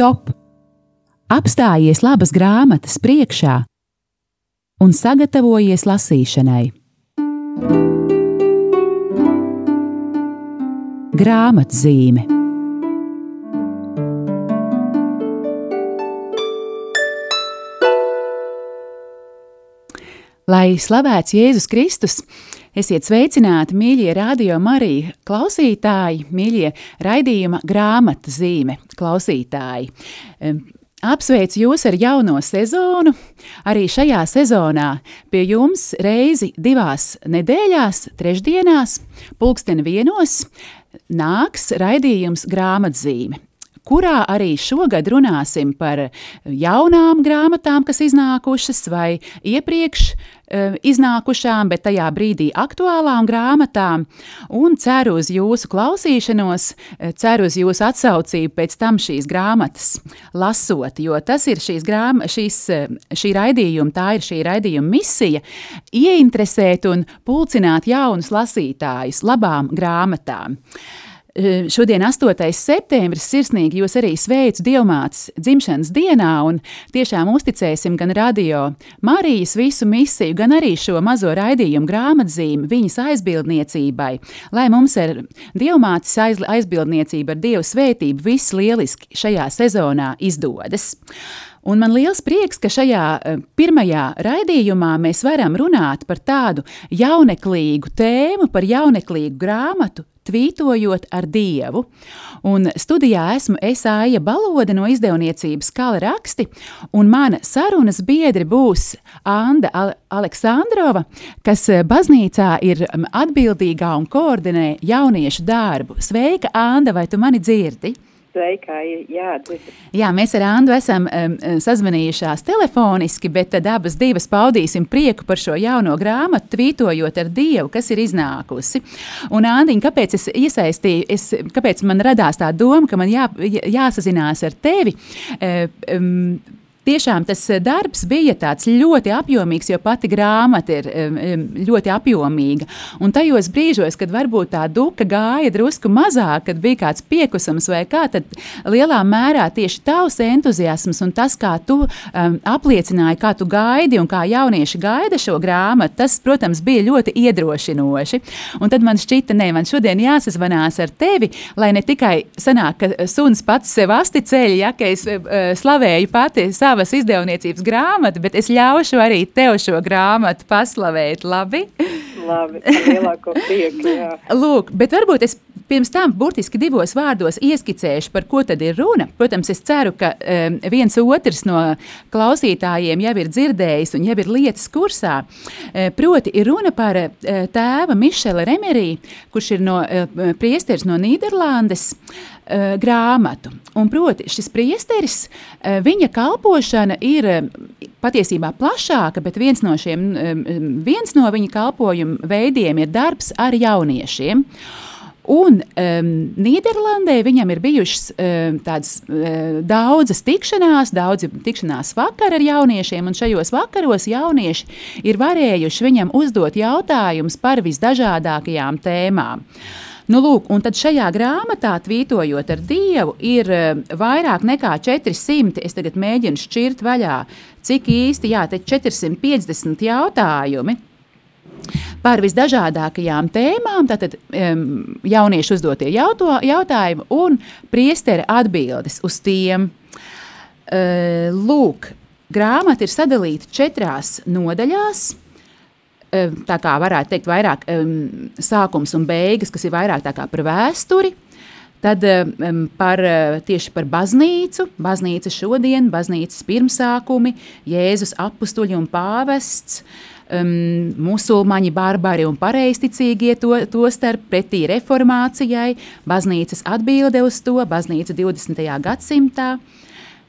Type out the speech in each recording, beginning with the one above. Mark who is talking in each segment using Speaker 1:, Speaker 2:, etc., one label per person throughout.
Speaker 1: Stop! Apstājies labas grāmatas priekšā un sagatavojies lasīšanai. Grāmatzīme Lai slavēts Jēzus Kristus, esiet sveicināti, mīļie radio Marija klausītāji, mīļie raidījuma grāmata zīme klausītāji. Apsveicu jūs ar jauno sezonu. Arī šajā sezonā pie jums reizi divās nedēļās, trešdienās, pulksten vienos, nāks raidījums grāmatzīme kurā arī šogad runāsim par jaunām grāmatām, kas iznākušas vai iepriekš uh, iznākušām, bet tajā brīdī aktuālām grāmatām. Un ceru uz jūsu klausīšanos, eh, ceru uz jūsu atsaucību pēc tam šīs grāmatas lasot, jo tas ir šīs grāma, šīs, eh, šī raidījuma, tā ir šī raidījuma misija - ieinteresēt un pulcināt jaunus lasītājus labām grāmatām. Šodien, 8. septembris, sirsnīgi jūs arī sveicu Dievmātes dzimšanas dienā un tiešām uzticēsim gan radio Marijas visu misiju, gan arī šo mazo raidījumu grāmatzīmi viņas aizbildniecībai, lai mums ar Dievmātes aiz, aizbildniecību ar Dievu svētību viss lieliski šajā sezonā izdodas. Un man liels prieks, ka šajā pirmajā raidījumā mēs varam runāt par tādu jauneklīgu tēmu, par jauneklīgu grāmatu, tvītojot ar Dievu. Un studijā esmu Esāja Balode no izdevniecības Kala raksti, un mana sarunas biedri būs Anda Aleksandrova, kas baznīcā ir atbildīgā un koordinē jauniešu darbu. Sveika, Anda, vai tu mani dzirdi?
Speaker 2: Sveika, jā,
Speaker 1: jā, mēs ar Andu esam um, sazvanījušās telefoniski, bet tad abas divas paudīsim prieku par šo jauno grāmatu, tvītojot ar Dievu, kas ir iznākusi. Un, Andiņ, kāpēc es iesaistīju, es, kāpēc man radās tā doma, ka man jā, jāsazinās ar tevi? Um, Tiešām tas eh, darbs bija ļoti apjomīgs, jo pati grāmata ir ļoti apjomīga. Un tajos brīžos, kad varbūt tā duka gāja drusku mazāk, kad bija kāds piekusums vai kā, tad lielā mērā tieši tavs entuziasms un tas, kā tu um, apliecināji, kā tu gaidi un kā jaunieši gaida šo grāmatu, tas, protams, bija ļoti iedrošinoši. Un tad man šķita, ne, man šodien jāsazvanās ar tevi, lai ne tikai sanāk, ka suns pats sev asti ceļ, ja, ka es uh, slavēju pati savu savas izdevniecības grāmatu, bet es ļaušu arī tev šo grāmatu paslavēt. Labi?
Speaker 2: Labi, lielāko prieku.
Speaker 1: Lūk, bet varbūt es pirms tam burtiski divos vārdos ieskicēšu, par ko tad ir runa. Protams, es ceru, ka um, viens otrs no klausītājiem jau ir dzirdējis un jau ir lietas kursā. Uh, proti, ir runa par uh, tēva Mišela Remerī, kurš ir no uh, priesteris no Nīderlandes. Uh, uh, grāmatu. Un, proti, šis priesteris, uh, viņa kalpošana ir uh, patiesībā plašāka, bet viens no, šiem, uh, viens no viņa kalpojuma veidiem ir darbs ar jauniešiem. Un um, Nīderlandē viņam ir bijušas um, tādas uh, daudzas tikšanās, daudz tikšanās vakar ar jauniešiem, un šajos vakaros jaunieši ir varējuši viņam uzdot jautājumus par visdažādākajām tēmām. Nu, lūk, un tad šajā grāmatā, tvītojot ar Dievu, ir vairāk nekā 400. Es tagad mēģinu šķirt vaļā, cik īsti, jā, 450 jautājumi par visdažādākajām tēmām, tātad um, jauniešu uzdotie jauto, jautājumi un priestera atbildes uz tiem. Uh, lūk, grāmata ir sadalīta četrās nodaļās tā kā varētu teikt, vairāk um, sākums un beigas, kas ir vairāk par vēsturi. Tad um, par, tieši par baznīcu, baznīca šodien, baznīcas pirmsākumi, Jēzus apstuļi un pāvests, um, musulmaņi, barbari un pareizticīgie to, to starp pretī reformācijai, baznīcas atbilde uz to, baznīca 20. gadsimtā.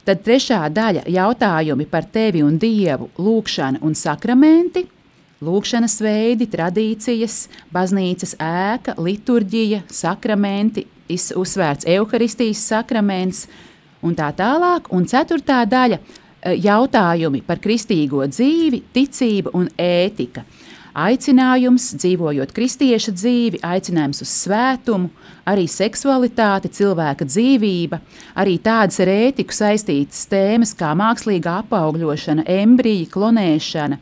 Speaker 1: Tad trešā daļa - jautājumi par tevi un Dievu, lūkšana un sakramenti – Lūkšanas veidi, tradīcijas, baznīcas ēka, liturģija, sakramenti, uzsvērts evaharistijas sakraments un tā tālāk. Un ceturtā daļa - jautājumi par kristīgo dzīvi, ticību un ētika. aicinājums dzīvojot kristieša dzīvi, aicinājums uz svētumu, arī seksualitāte, cilvēka dzīvība, arī tādas ar ētiku saistītas tēmas kā mākslīga apaugļošana, embrija, klonēšana,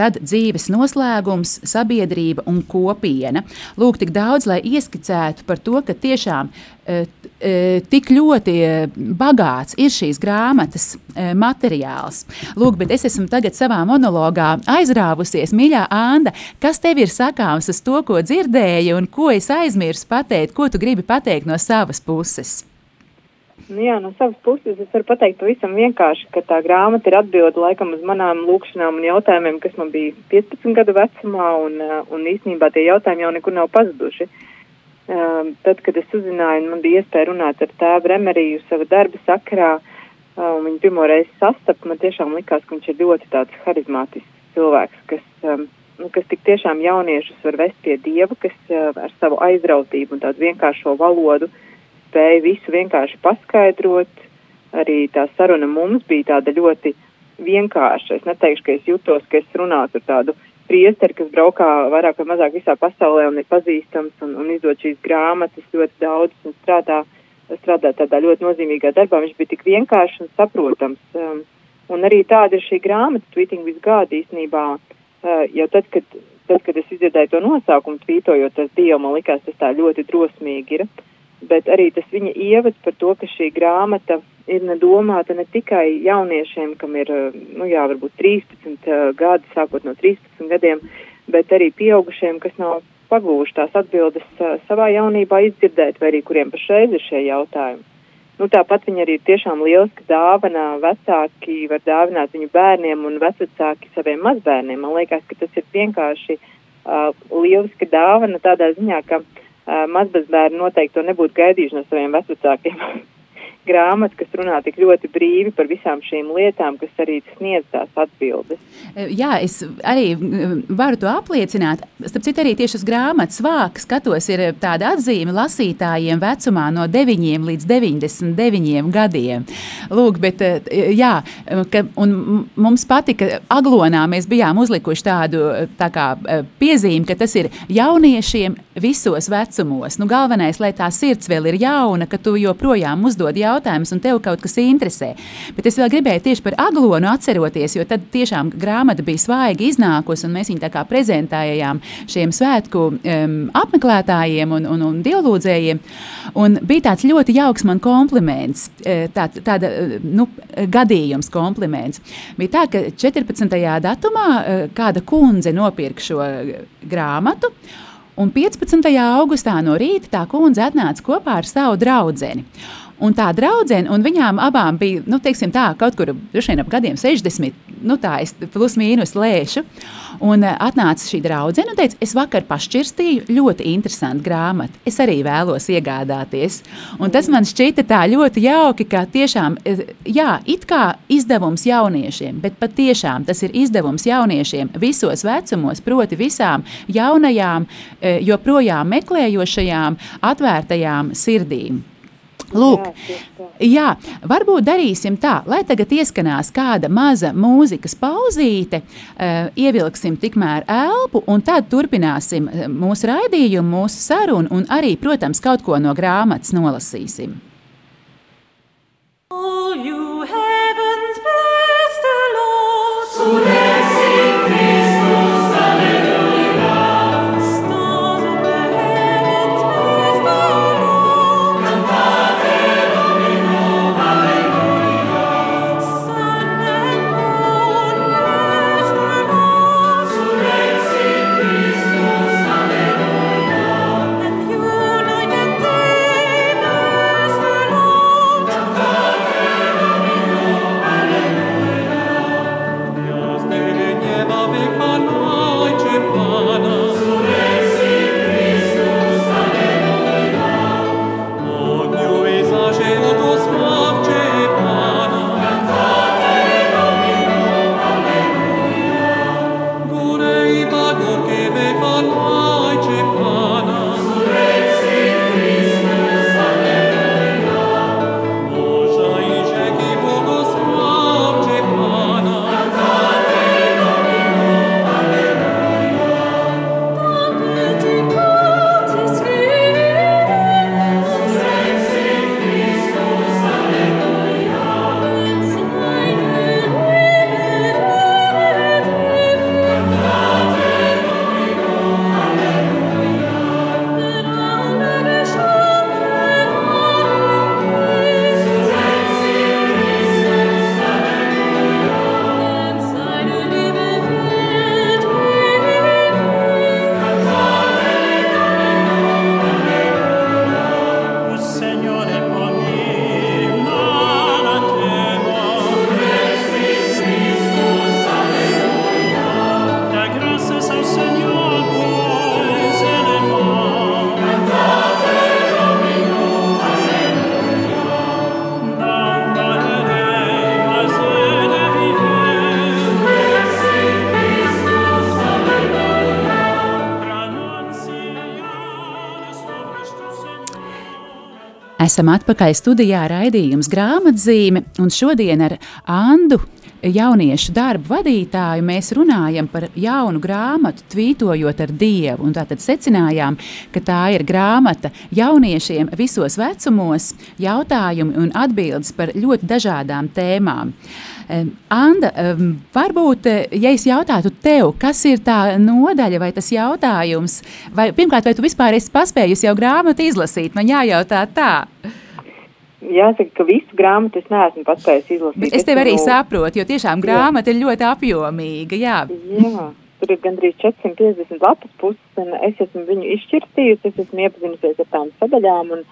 Speaker 1: tad dzīves noslēgums, sabiedrība un kopiena. Lūk, tik daudz, lai ieskicētu par to, ka tiešām e, e, tik ļoti e, bagāts ir šīs grāmatas e, materiāls. Lūk, bet es esmu tagad savā monologā aizrāvusies, mīļā Anda, kas tev ir sakāms uz to, ko dzirdēji un ko es aizmirsu pateikt, ko tu gribi pateikt no savas puses?
Speaker 2: Nu jā, no savas puses es varu pateikt pavisam vienkārši, ka tā grāmata ir atbilde laikam uz manām lūkšanām un jautājumiem, kas man bija 15 gadu vecumā, un, uh, un īstenībā tie jautājumi jau nekur nav pazuduši. Um, tad, kad es uzzināju, man bija iespēja runāt ar tēvu Remeriju sava darba sakarā, uh, un viņu pirmo reizi sastapt, man tiešām likās, ka viņš ir ļoti tāds harizmātisks cilvēks, kas, nu, kas tik tiešām jauniešus var vest pie Dieva, kas ar savu aizrautību un tādu vienkāršo valodu spēja visu vienkārši paskaidrot. Arī tā saruna mums bija tāda ļoti vienkārša. Es neteikšu, ka es jutos, ka es runātu ar tādu priesteri, kas braukā vairāk vai mazāk visā pasaulē un ir pazīstams un, un izdod šīs grāmatas ļoti daudz un strādā, strādā tādā ļoti nozīmīgā darbā. Viņš bija tik vienkāršs un saprotams. Um, un arī tāda ir šī grāmata, Tweeting with God īstenībā. Uh, jau tad, kad, tad, kad es izdzirdēju to nosaukumu, tvītojot tas Dievu, man likās tas tā ļoti drosmīgi ir. Bet arī tas viņa ievads par to, ka šī grāmata ir nedomāta ne tikai jauniešiem, kam ir, nu jā, varbūt 13 uh, gadi, sākot no 13 gadiem, bet arī pieaugušiem, kas nav pagūši tās atbildes savā jaunībā izdzirdēt, vai arī kuriem pašreiz ir šie jautājumi. Nu, tāpat viņa arī ir tiešām lieliska dāvana. Vecāki var dāvināt viņu bērniem un vecāki saviem mazbērniem. Man liekas, ka tas ir vienkārši uh, lieliska dāvana tādā ziņā, ka uh, mazbērni noteikti to nebūtu gaidījuši no saviem vecākiem. grāmata, kas runā tik ļoti brīvi par visām šīm lietām, kas arī sniedz tās atbildes.
Speaker 1: Jā, es arī varu to apliecināt. Starp citu, arī tieši uz grāmatas vāka skatos, ir tāda atzīme lasītājiem vecumā no 9 līdz 99 gadiem. Lūk, bet jā, ka, mums patika, Aglonā mēs bijām uzlikuši tādu tā kā, piezīmi, ka tas ir jauniešiem visos vecumos. Nu, galvenais, lai tā sirds vēl ir jauna, ka tu joprojām uzdod jautājumus un tev kaut kas interesē. Bet es vēl gribēju tieši par aglonu atceroties, jo tad tiešām grāmata bija svaigi iznākusi un mēs viņu tā kā prezentējām šiem svētku um, apmeklētājiem un, un, un dievlūdzējiem. Un bija tāds ļoti jauks man kompliments, e, tā, tāda nu, gadījums kompliments. Bija tā, ka 14. datumā e, kāda kundze nopirka šo grāmatu. Un 15. augustā no rīta tā kundze atnāca kopā ar savu draugu. Un tā draudzene, un viņām abām bija, nu, teiksim, tā, kaut kur ap gadiem 60, nu, tā es plus mīnus lēšu. Un uh, atnāca šī draudzene un teica, es vakar pašķirstīju ļoti interesantu grāmatu. Es arī vēlos iegādāties. Un tas man šķita tā ļoti jauki, ka tiešām, eh, jā, it kā izdevums jauniešiem, bet patiešām tas ir izdevums jauniešiem visos vecumos, proti visām jaunajām, eh, joprojām meklējošajām, atvērtajām sirdīm. Lūk, jā, varbūt darīsim tā, lai tagad ieskanās kāda maza mūzikas pauzīte, uh, ievilksim tikmēr elpu, un tad turpināsim eh, mūsu raidījumu, mūsu sarunu, un arī, protams, kaut ko no grāmatas nolasīsim. All you heavens Esam atpakaļ studijā raidījums grāmatzīme, un šodien ar Andu jauniešu darbu vadītāju mēs runājam par jaunu grāmatu, tvītojot ar Dievu. Un tātad secinājām, ka tā ir grāmata jauniešiem visos vecumos, jautājumi un atbildes par ļoti dažādām tēmām. Anda, varbūt, ja es jautātu tev, kas ir tā nodaļa vai tas jautājums, vai pirmkārt, vai tu vispār esi paspējusi jau grāmatu izlasīt? Man jājautā tā.
Speaker 2: Jāsaka, ka visu grāmatu es neesmu paspējis izlasīt.
Speaker 1: Es tev arī nu... saprotu, jo tiešām grāmata jā. ir ļoti apjomīga. Jā.
Speaker 2: jā, tur ir gandrīz 450 lapas puses, un es esmu viņu izšķirtījusi, es esmu iepazinusies ar tām sadaļām, un,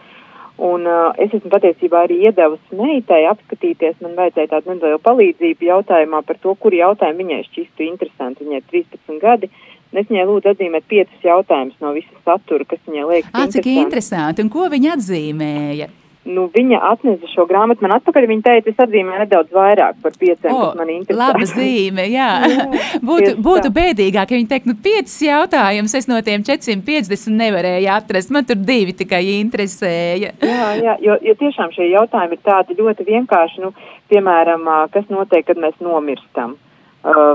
Speaker 2: un uh, es esmu patiesībā arī iedevusi meitai apskatīties, man vajadzēja tādu nelielu palīdzību jautājumā par to, kuri jautājumi viņai šķistu interesanti. Viņai ir 13 gadi. Es viņai lūdzu atzīmēt piecus jautājumus no visa satura, kas viņai liekas.
Speaker 1: Ah, cik interesanti! Un ko viņa atzīmēja?
Speaker 2: Nu, viņa atnesa šo grāmatu man atpakaļ. Viņa teica, es atzīmēju nedaudz vairāk par pieciem,
Speaker 1: o,
Speaker 2: kas man interesē.
Speaker 1: Laba zīme, jā. jā būtu, būtu bēdīgāk, ja viņi teikt, nu, piecas jautājumus es no tiem 450 nevarēju atrast. Man tur divi tikai interesēja.
Speaker 2: jā, jā, jo, jo tiešām šie jautājumi ir tādi ļoti vienkārši, nu, piemēram, kas notiek, kad mēs nomirstam.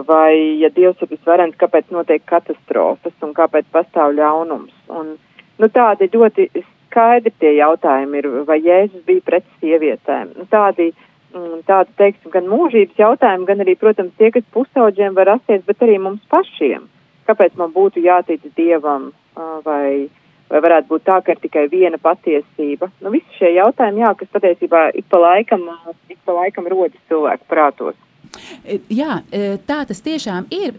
Speaker 2: Vai, ja Dievs ir visvarens, kāpēc notiek katastrofas un kāpēc pastāv ļaunums. Un, nu, tādi ļoti skaidri tie jautājumi ir, vai Jēzus bija pret sievietēm. Nu, tādi, mm, tādi, teiksim, gan mūžības jautājumi, gan arī, protams, tie, kas pusauģiem var rasties, bet arī mums pašiem. Kāpēc man būtu jātic Dievam vai, vai varētu būt tā, ka ir tikai viena patiesība? Nu, visi šie jautājumi, jā, kas patiesībā ik pa laikam, ik pa laikam rodas cilvēku prātos.
Speaker 1: Jā, tā tas tiešām ir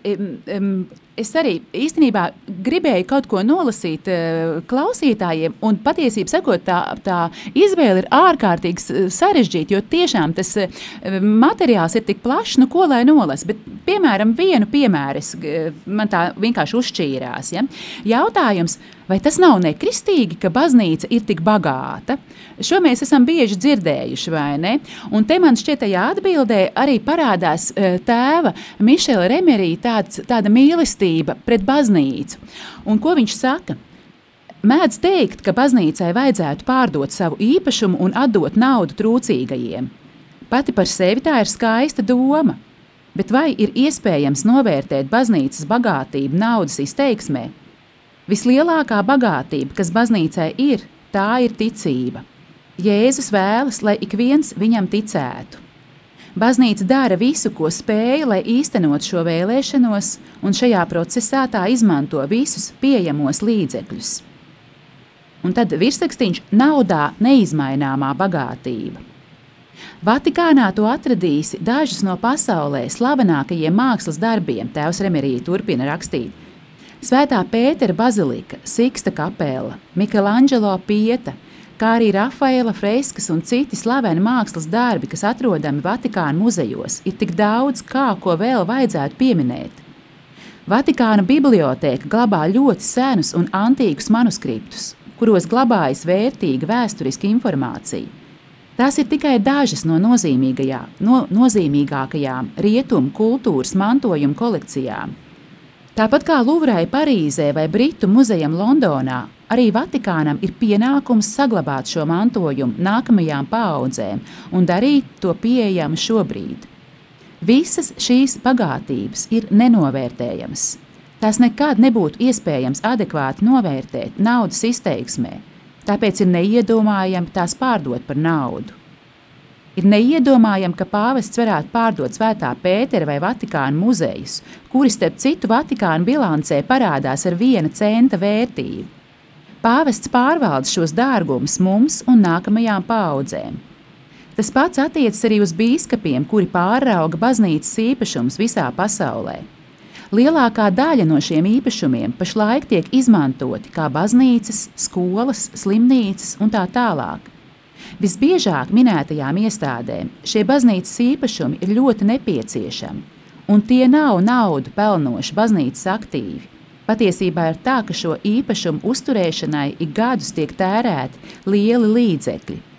Speaker 1: es arī īstenībā gribēju kaut ko nolasīt uh, klausītājiem, un patiesībā sakot, tā, tā izvēle ir ārkārtīgi sarežģīta, jo tiešām tas uh, materiāls ir tik plašs, nu ko lai nolasa. Bet, piemēram, vienu piemēru es, uh, man tā vienkārši uzšķīrās. Ja? Jautājums, vai tas nav nekristīgi, ka baznīca ir tik bagāta? Šo mēs esam bieži dzirdējuši, vai ne? Un te man šķiet, tajā atbildē arī parādās uh, tēva Mišela Remerī tāds, tāda mīlestība mīlestība pret baznīcu. Un ko viņš saka? Mēdz teikt, ka baznīcai vajadzētu pārdot savu īpašumu un atdot naudu trūcīgajiem. Pati par sevi tā ir skaista doma, bet vai ir iespējams novērtēt baznīcas bagātību naudas izteiksmē? Vislielākā bagātība, kas baznīcai ir, tā ir ticība. Jēzus vēlas, lai ik viens viņam ticētu. Baznīca dara visu, ko spēja, lai īstenot šo vēlēšanos, un šajā procesā tā izmanto visus pieejamos līdzekļus. Un tad virsrakstīns - naudā neizmaināmā bagātība. Vatikānā to atradīsi dažus no pasaulē slavenākajiem mākslas darbiem, Tēvs Remerija turpina rakstīt. Svētā Pētera bazilika, Siksta kapela, Michelangelo pieta, kā arī Rafaela freskas un citi slaveni mākslas darbi, kas atrodami Vatikāna muzejos, ir tik daudz, kā ko vēl vajadzētu pieminēt. Vatikāna biblioteka glabā ļoti senus un antīkus manuskriptus, kuros glabājas vērtīga vēsturiska informācija. Tās ir tikai dažas no, no nozīmīgākajām rietumu kultūras mantojuma kolekcijām. Tāpat kā Luvrai Parīzē vai Britu muzejam Londonā, Arī Vatikānam ir pienākums saglabāt šo mantojumu nākamajām paudzēm un darīt to pieejamu šobrīd. Visas šīs bagātības ir nenovērtējamas. Tās nekad nebūtu iespējams adekvāti novērtēt naudas izteiksmē, tāpēc ir neiedomājami tās pārdot par naudu. Ir neiedomājami, ka pāvests varētu pārdot Svētā Pētera vai Vatikāna muzejus, kuri starp citu Vatikāna bilancē parādās ar viena centa vērtību. Pāvests pārvalda šos dārgumus mums un nākamajām paudzēm. Tas pats attiecas arī uz biskupiem, kuri pārauga baznīcas īpašumus visā pasaulē. Lielākā daļa no šiem īpašumiem pašlaik tiek izmantoti kā baznīcas, skolas, slimnīcas un tā tālāk. Visbiežāk minētajām iestādēm šie baznīcas īpašumi ir ļoti nepieciešami, un tie nav naudu pelnoši baznīcas aktīvi. Patiesībā ir tā, ka šo īpašumu uzturēšanai ik gadus tiek tērēti lieli līdzekļi.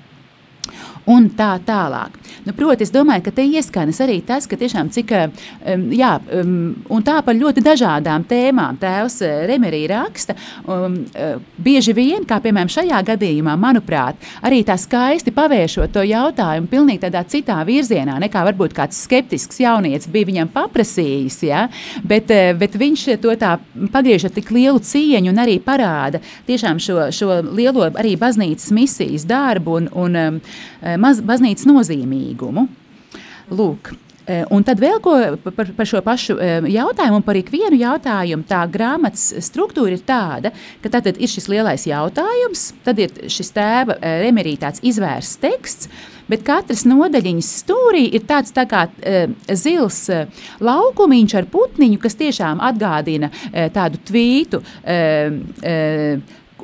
Speaker 1: Un tā tālāk. Nu, proti, es domāju, ka te ieskanas arī tas, ka tiešām cik, um, jā, um, un tā par ļoti dažādām tēmām tēvs uh, Remerī raksta, um, uh, bieži vien, kā piemēram šajā gadījumā, manuprāt, arī tā skaisti pavēršot to jautājumu pilnīgi tādā citā virzienā, nekā varbūt kāds skeptisks jaunietis bija viņam paprasījis, ja? bet, bet viņš to tā pagriež ar tik lielu cieņu un arī parāda tiešām šo, šo lielo arī baznīcas misijas darbu un, un um, maz, baznīcas nozīmīgumu. Lūk, e, Un tad vēl ko par, par šo pašu e, jautājumu, par ikvienu jautājumu. Tā grāmatas struktūra ir tāda, ka tad ir šis lielais jautājums, tad ir šis tēva e, remerītāts izvērsts teksts, bet katras nodaļiņas stūrī ir tāds tā kā zils laukumiņš ar putniņu, kas tiešām atgādina tādu tvītu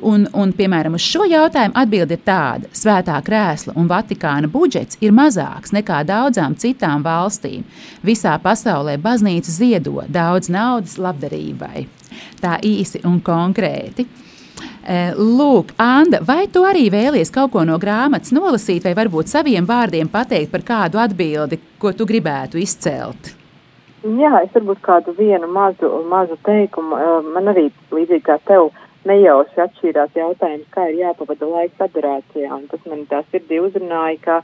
Speaker 1: Un, un, piemēram, uz šo jautājumu atbilde ir tāda: Svētā krēsla un Vatikāna budžets ir mazāks nekā daudzām citām valstīm. Visā pasaulē baznīca ziedo daudz naudas labdarībai. Tā īsi un konkrēti. E, lūk, Anna, vai tu arī vēlies kaut ko no grāmatas nolasīt, vai varbūt saviem vārdiem pateikt par kādu atbildi, ko tu gribētu izcelt?
Speaker 2: Jā, es varbūt kādu vienu mazu, mazu teikumu. E, man arī līdzīgi kā tev nejauši atšķīrās jautājums, kā ir jāpavada laiks adorācijā. Un tas man tā sirdī uzrunāja, ka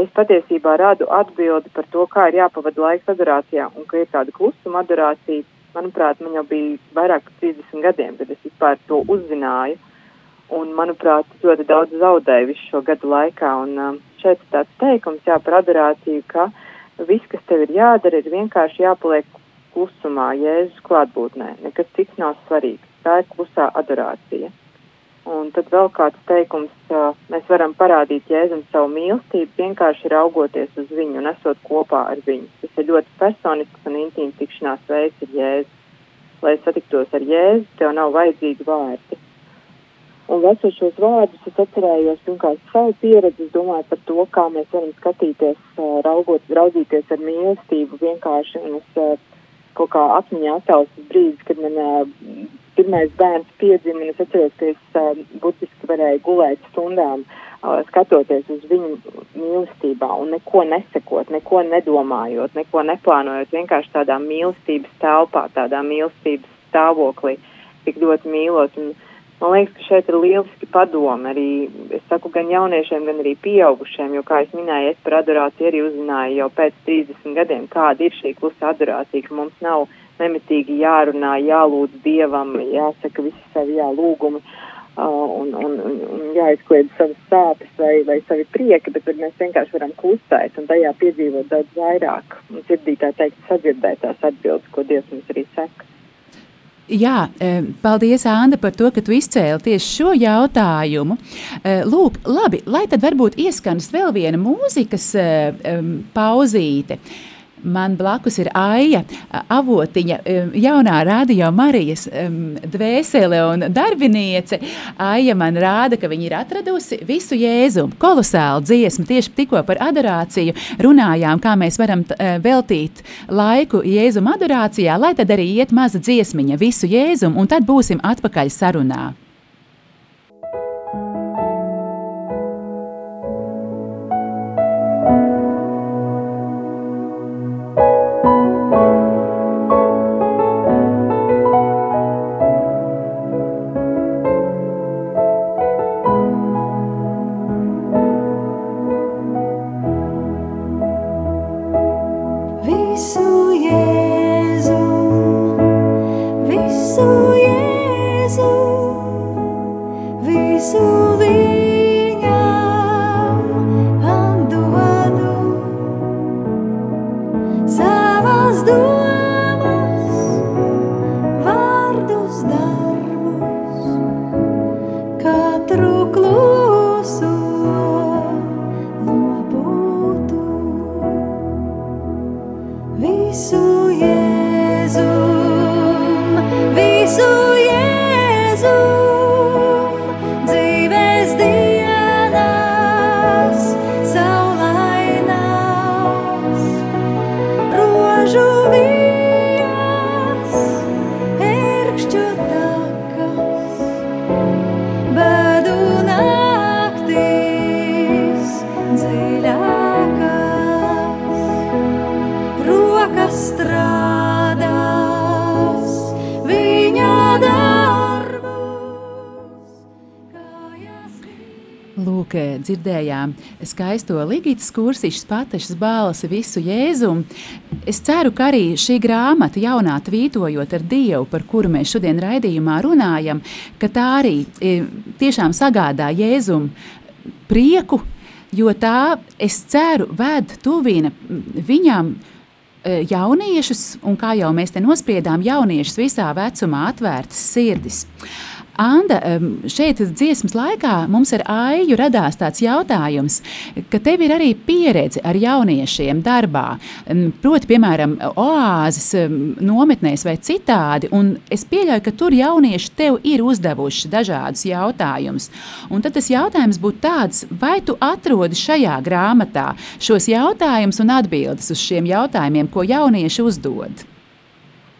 Speaker 2: es patiesībā radu atbildi par to, kā ir jāpavada laiks adorācijā un ka ir tāda klusuma adorācija. Manuprāt, man jau bija vairāk par 30 gadiem, kad es vispār to uzzināju. Un, manuprāt, ļoti daudz zaudēju visu šo gadu laikā. Un um, šeit ir tāds teikums jā, par adorāciju, ka viss, kas tev ir jādara, ir vienkārši jāpaliek klusumā, Jēzus klātbūtnē. Nekas cits nav svarīgs tā ir klusā adorācija. Un tad vēl kāds teikums, mēs varam parādīt Jēzum savu mīlestību, vienkārši raugoties uz viņu un esot kopā ar viņu. Tas ir ļoti personisks un intīms tikšanās veids ar Jēzu. Lai satiktos ar Jēzu, tev nav vajadzīgi vārdi. Un lasot šos vārdus, es atcerējos pirmkārt savu pieredzi, domāju par to, kā mēs varam skatīties, raugot, raudzīties ar mīlestību vienkārši. Un es kaut kā atmiņā attēlos brīdis, kad man pirmais bērns piedzima, un es atceros, ka es uh, burtiski varēju gulēt stundām, uh, skatoties uz viņu mīlestībā un neko nesakot, neko nedomājot, neko neplānojot, vienkārši tādā mīlestības telpā, tādā mīlestības stāvoklī, tik ļoti mīlot. Un, man liekas, ka šeit ir lieliski padomi arī, es saku, gan jauniešiem, gan arī pieaugušiem, jo, kā es minēju, es par adorāciju arī uzzināju jau pēc 30 gadiem, kāda ir šī klusa adorācija, ka mums nav nemitīgi jārunā, jālūdz dievam, jāsaka visi savi jā, lūgumi. Uh, un, un, un, jāizkliedz savas sāpes vai, vai savi prieki, bet mēs vienkārši varam klusēt un tajā piedzīvot daudz vairāk. Un sirdī tā teikt, sadzirdēt tās atbildes, ko Dievs mums arī saka.
Speaker 1: Jā, paldies, Anna, par to, ka tu izcēli tieši šo jautājumu. Lūk, labi, lai tad varbūt ieskanas vēl viena mūzikas pauzīte. Man blakus ir Aija, avotiņa, jaunā radio Marijas dvēsele un darbiniece. Aija man rāda, ka viņa ir atradusi visu jēzumu, kolosālu dziesmu. Tieši tikko par adorāciju runājām, kā mēs varam veltīt laiku jēzuma adorācijā, lai tad arī iet maza dziesmiņa visu jēzumu, un tad būsim atpakaļ sarunā. Lūk, dzirdējām skaisto Ligītas kursišas, patešas balsi, visu jēzumu. Es ceru, ka arī šī grāmata, jaunā tvītojot ar Dievu, par kuru mēs šodien raidījumā runājam, ka tā arī e, tiešām sagādā jēzumu prieku, jo tā, es ceru, ved tuvina viņam e, jauniešus, un kā jau mēs te nospriedām, jauniešus visā vecumā atvērtas sirdis. Anda, šeit dziesmas laikā mums ar Aiju radās tāds jautājums, ka tev ir arī pieredze ar jauniešiem darbā, proti, piemēram, oāzes nometnēs vai citādi, un es pieļauju, ka tur jaunieši tev ir uzdevuši dažādus jautājumus. Un tad tas jautājums būtu tāds, vai tu atrodi šajā grāmatā šos jautājumus un atbildes uz šiem jautājumiem, ko jaunieši uzdod?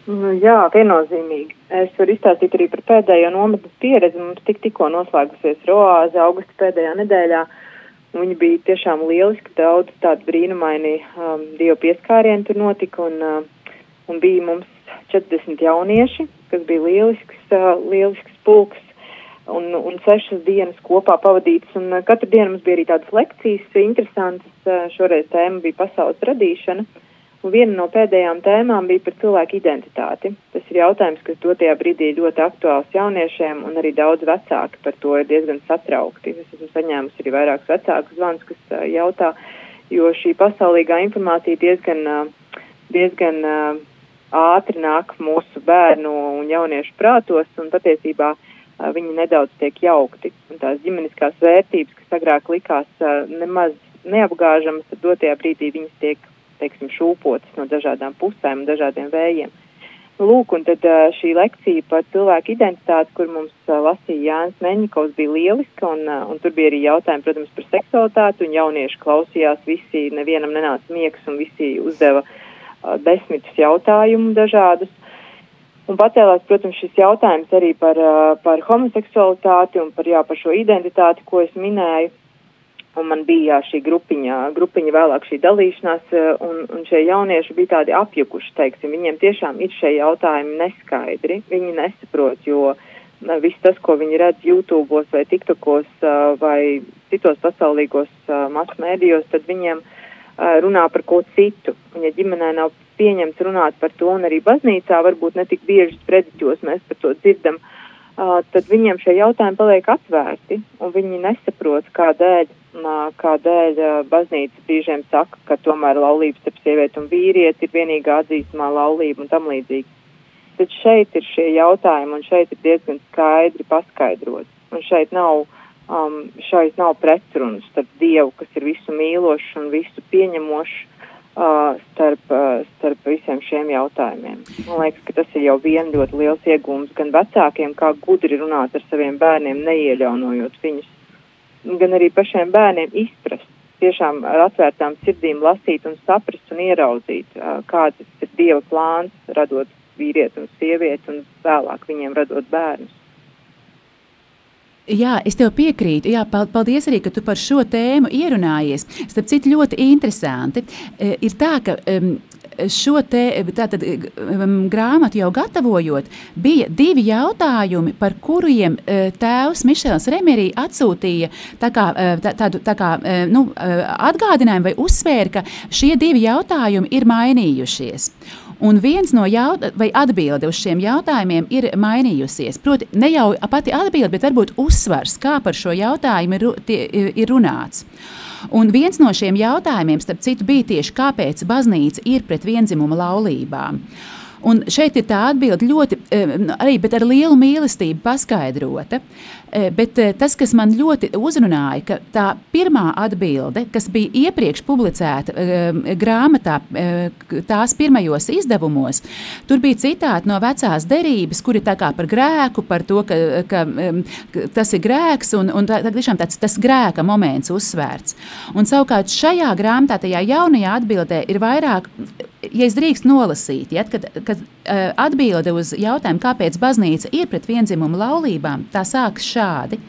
Speaker 2: Nu, jā, viennozīmīgi. Es varu izstāstīt arī par pēdējo nometnes pieredzi. Mums tik, tikko noslēgusies Roāze augusta pēdējā nedēļā. Viņi bija tiešām lieliski, daudz tādu brīnumaini um, dievu pieskārienu tur notika, un, uh, un bija mums 40 jaunieši, kas bija lielisks, uh, lielisks pulks, un, un sešas dienas kopā pavadītas, un uh, katru dienu mums bija arī tādas lekcijas, interesantas, uh, šoreiz tēma bija pasaules radīšana. Uh, Un viena no pēdējām tēmām bija par cilvēku identitāti. Tas ir jautājums, kas dotajā brīdī ļoti aktuāls jauniešiem, un arī daudz vecāki par to ir diezgan satraukti. Es esmu saņēmusi arī vairākus vecākus zvanus, kas jautā, jo šī pasaulīgā informācija diezgan, diezgan ātri nāk mūsu bērnu un jauniešu prātos, un patiesībā viņi nedaudz tiek jaukti. Un tās ģimeniskās vērtības, kas agrāk likās nemaz neapgāžamas, tad dotajā brīdī viņas tiek teiksim, šūpotas no dažādām pusēm un dažādiem vējiem. Lūk, un tad šī lekcija par cilvēku identitāti, kur mums lasīja Jānis Meņikovs, bija lieliska, un, un tur bija arī jautājumi, protams, par seksualitāti, un jaunieši klausījās, visi, nevienam nenāca miegs, un visi uzdeva desmitus jautājumu dažādus. Un pacēlās, protams, šis jautājums arī par, par homoseksualitāti un par, jā, par šo identitāti, ko es minēju. Un man bija jā, šī grupiņa, grupiņa vēlāk šī dalīšanās, eh, un, un šie jaunieši bija tādi apjukuši, teiksim, viņiem tiešām ir šie jautājumi neskaidri, viņi nesaprot, jo viss tas, ko viņi redz YouTube vai TikTokos eh, vai citos pasaulīgos eh, masmēdījos, tad viņiem runā par ko citu. Un ja ģimenē nav pieņemts runāt par to, un arī baznīcā varbūt ne tik bieži sprediķos mēs par to dzirdam, tad viņiem šie jautājumi paliek atvērti, un viņi nesaprot, kādēļ kādēļ baznīca brīžiem saka, ka tomēr laulības starp sievieti un vīrieti ir vienīgā atzīstamā laulība un tam līdzīgi. Tad šeit ir šie jautājumi, un šeit ir diezgan skaidri paskaidrots. Un šeit nav, um, šeit nav pretrunas starp Dievu, kas ir visu mīlošs un visu pieņemošs, starp, starp visiem šiem jautājumiem. Man liekas, ka tas ir jau vien ļoti liels iegūms gan vecākiem, kā gudri runāt ar saviem bērniem, neieļaunojot viņus gan arī pašiem bērniem izprast, tiešām ar atvērtām sirdīm lasīt un saprast un ieraudzīt, kāds ir Dieva plāns, radot vīrieti un sievieti un vēlāk viņiem radot bērnus.
Speaker 1: Jā, es tev piekrītu. Jā, paldies arī, ka tu par šo tēmu ierunājies. Starp citu, ļoti interesanti ir tā, ka šo te, tātad, grāmatu jau gatavojot, bija divi jautājumi, par kuriem uh, tēvs Mišels Remerī atsūtīja tā kā, uh, tā, tādu tā kā, nu, atgādinājumu vai uzsvēra, ka šie divi jautājumi ir mainījušies. Un viens no atbilde uz šiem jautājumiem ir mainījusies. Proti, ne jau pati atbilde, bet varbūt uzsvars, kā par šo jautājumu ir, tie, ir runāts. Un viens no šiem jautājumiem, starp citu, bija tieši kāpēc baznīca ir pret vienzimuma laulībām. Un šeit ir tā atbilde ļoti, eh, arī ar lielu mīlestību paskaidrota. Eh, bet eh, tas, kas man ļoti uzrunāja, ka tā pirmā atbilde, kas bija iepriekš publicēta uh, grāmatā, uh, tās pirmajos izdevumos, tur bija citāti no vecās derības, kur ir tā kā par grēku, par to, ka, ka, um, ka tas ir grēks, un, un tā, tā, tiešām tāds tas grēka moments uzsvērts. Un savukārt šajā grāmatā, tajā jaunajā atbildē, ir vairāk, ja es drīkst nolasīt, ja, kad, kad uh, atbilde uz jautājumu, kāpēc baznīca ir pret vienzimumu laulībām, tā sākas šādi.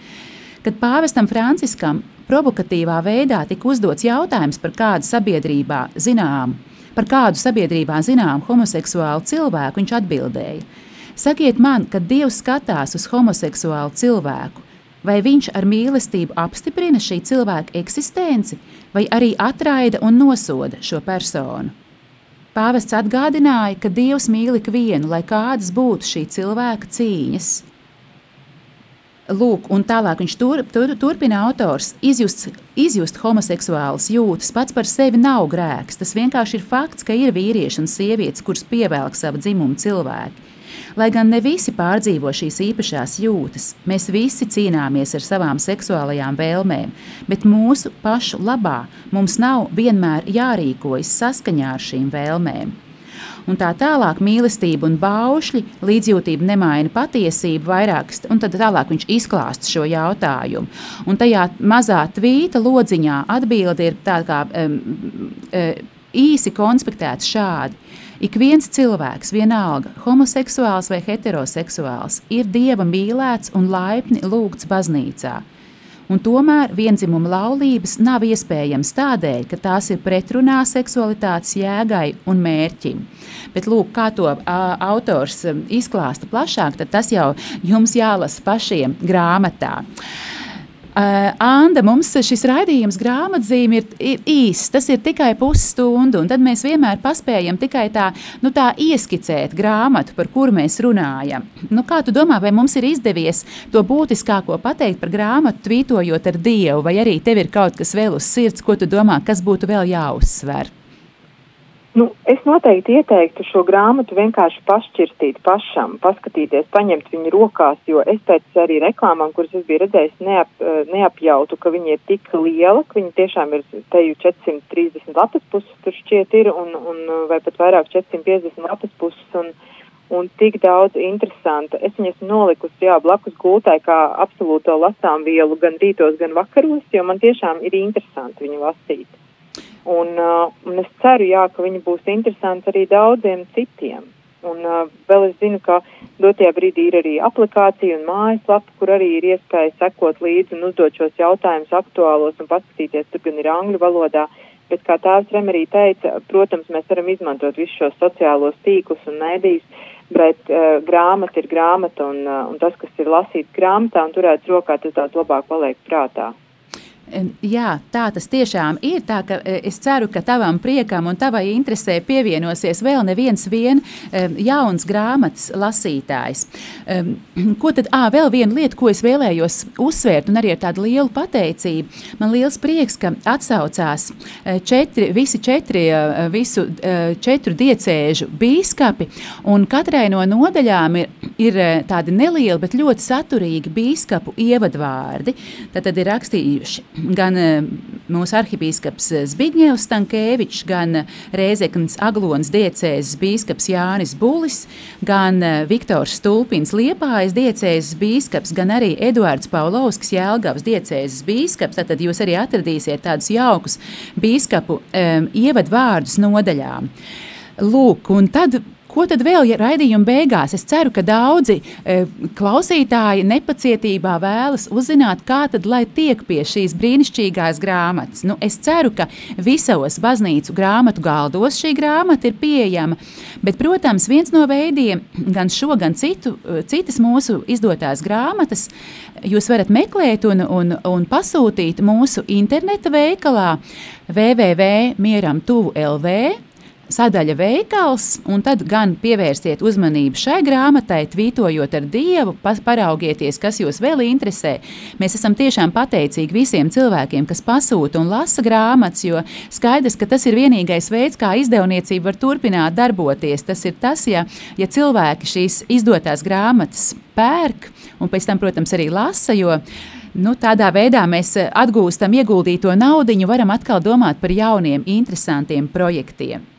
Speaker 1: Kad pāvestam Franciskam provokatīvā veidā tika uzdots jautājums par kādu sabiedrībā zinām, par kādu sabiedrībā zinām homoseksuālu cilvēku, viņš atbildēja: Sakiet man, kad Dievs skatās uz homoseksuālu cilvēku, Vai viņš ar mīlestību apstiprina šī cilvēka eksistenci, vai arī atraida un nosoda šo personu? Pāvests atgādināja, ka Dievs mīl ikvienu, lai kādas būtu šī cilvēka cīņas. Lūk, un tālāk viņš tur, tur, turpina autors. Izjust, izjust homoseksuālas jūtas pats par sevi nav grēks. Tas vienkārši ir fakts, ka ir vīrieši un sievietes, kurus pievelk savu dzimumu cilvēki. Lai gan ne visi pārdzīvo šīs īpašās jūtas, mēs visi cīnāmies ar savām seksuālajām vēlmēm, bet mūsu pašu labā mums nav vienmēr jārīkojas saskaņā ar šīm vēlmēm un tā tālāk mīlestība un baušļi, līdzjūtība nemaina patiesību vairākas, un tad tālāk viņš izklāsta šo jautājumu. Un tajā mazā tvīta lodziņā atbilde ir tā kā um, īsi konspektēts šādi. Ik viens cilvēks, vienalga homoseksuāls vai heteroseksuāls, ir dieva mīlēts un laipni lūgts baznīcā un tomēr vienzimuma laulības nav iespējams tādēļ, ka tās ir pretrunā seksualitātes jēgai un mērķim. Bet, lūk, kā to uh, autors izklāsta plašāk, tad tas jau jums jālasa pašiem grāmatā. Uh, Uh, Anna, mums šis raidījums grāmatzīme ir, ir īss. Tas ir tikai pusstunda, un tad mēs vienmēr paspējam tikai tā, nu, tā ieskicēt grāmatu, par kuru mēs runājam. Nu, kā tu domā, vai mums ir izdevies to būtiskāko pateikt par grāmatu, tvītojot ar Dievu, vai arī tev ir kaut kas vēl uz sirds, ko tu domā, kas būtu vēl jāuzsver?
Speaker 2: Nu, es noteikti ieteiktu šo grāmatu vienkārši pašķirstīt pašam, paskatīties, paņemt viņu rokās, jo es pēc arī reklāmām, kuras es biju redzējis, neap, eh, neapjautu, ka viņa ir tik liela, ka viņa tiešām ir teju 430 lapas puses, tur šķiet ir, un, un vai pat vairāk 450 lapas puses, un, un tik daudz interesanta. Es viņu esmu nolikusi, jā, blakus gultai kā absolūto lasām vielu gan rītos, gan vakaros, jo man tiešām ir interesanti viņu lasīt. Un, uh, un es ceru, jā, ka viņi būs interesanti arī daudziem citiem. Un uh, vēl es zinu, ka dotajā brīdī ir arī aplikācija un mājaslapa, kur arī ir iespēja sekot līdzi un uzdot šos jautājumus aktuālos un paskatīties, tur gan ir angļu valodā. Bet, kā tēvs Remerī teica, protams, mēs varam izmantot visus šos sociālos tīklus un mēdījus, bet uh, grāmata ir grāmata un, uh, un tas, kas ir lasīts grāmatā un turēts rokā, tas daudz labāk paliek prātā.
Speaker 1: Jā, tā tas tiešām ir. Tā, e, es ceru, ka tavam priekam un tavai interesē pievienosies vēl neviens vien, jauns grāmatas lasītājs. Ko tad, ā, vēl viena lieta, ko es vēlējos uzsvērt, un arī ar tādu lielu pateicību. Man liels prieks, ka atsaucās e, četri, visi četri, e, visu četru diecēžu bīskapi, un katrai no nodaļām ir, ir tādi nelieli, bet ļoti saturīgi bīskapu ievadvārdi. Tad, tad ir rakstījuši gan eh, mūsu arhibīskaps Zbigņevs Stankēvičs, gan Rēzeknas Aglonas diecēzes bīskaps Jānis Bulis, gan eh, Viktors Stulpins Liepājas diecēzes bīskaps, gan arī Eduards Paulovskis Jēlgavas diecēzes bīskaps. Tad jūs arī atradīsiet tādus jaukus bīskapu um, ievadvārdus nodaļām. Lūk, un tad Ko tad vēl ja raidījuma beigās? Es ceru, ka daudzi e, klausītāji nepacietībā vēlas uzzināt, kā tad lai tiek pie šīs brīnišķīgās grāmatas. Nu, es ceru, ka visos baznīcu grāmatu galdos šī grāmata ir pieejama. Bet, protams, viens no veidiem, gan šo, gan citu, e, citas mūsu izdotās grāmatas, jūs varat meklēt un, un, un pasūtīt mūsu interneta veikalā www.mieram.tuvu.lv sadaļa veikals, un tad gan pievērsiet uzmanību šai grāmatai, tvītojot ar Dievu, paraugieties, kas jūs vēl interesē. Mēs esam tiešām pateicīgi visiem cilvēkiem, kas pasūta un lasa grāmatas, jo skaidrs, ka tas ir vienīgais veids, kā izdevniecība var turpināt darboties. Tas ir tas, ja, ja cilvēki šīs izdotās grāmatas pērk un pēc tam, protams, arī lasa, jo Nu, tādā veidā mēs atgūstam ieguldīto naudu, varam atkal domāt par jauniem, interesantiem projektiem.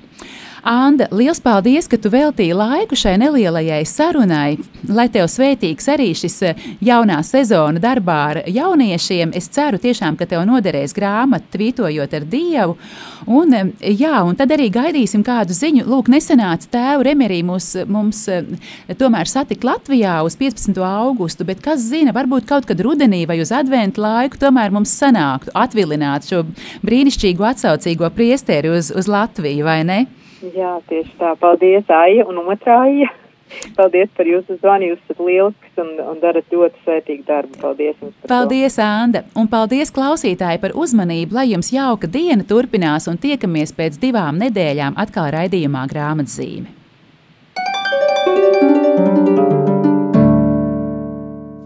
Speaker 1: Anda, liels paldies, ka tu veltīji laiku šai nelielajai sarunai. Lai tev svētīgs arī šis eh, jaunā sezona darbā ar jauniešiem, es ceru tiešām, ka tev noderēs grāmata, tvītojot ar Dievu. Un, eh, jā, un tad arī gaidīsim kādu ziņu. Lūk, nesenāca tēvu Remerī mūs, mums eh, tomēr satikt Latvijā uz 15. augustu, bet kas zina, varbūt kaut kad rudenī vai uz adventu laiku tomēr mums sanāktu atvilināt šo brīnišķīgo atsaucīgo priesteri uz, uz Latviju, vai ne?
Speaker 2: Jā, tieši tā. Paldies, Aija un otrā Aija. Paldies par jūsu zvanu. Jūs esat lielisks un, un darat ļoti svētīgu darbu. Paldies!
Speaker 1: Paldies, to. Anda! Un paldies klausītāji par uzmanību, lai jums jauka diena turpinās un tiekamies pēc divām nedēļām atkal raidījumā grāmatzīme.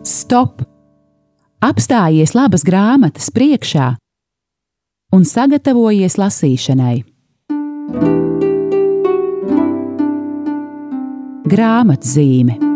Speaker 1: Stop! Apstājies labas grāmatas priekšā un sagatavojies lasīšanai. Grāmatzīme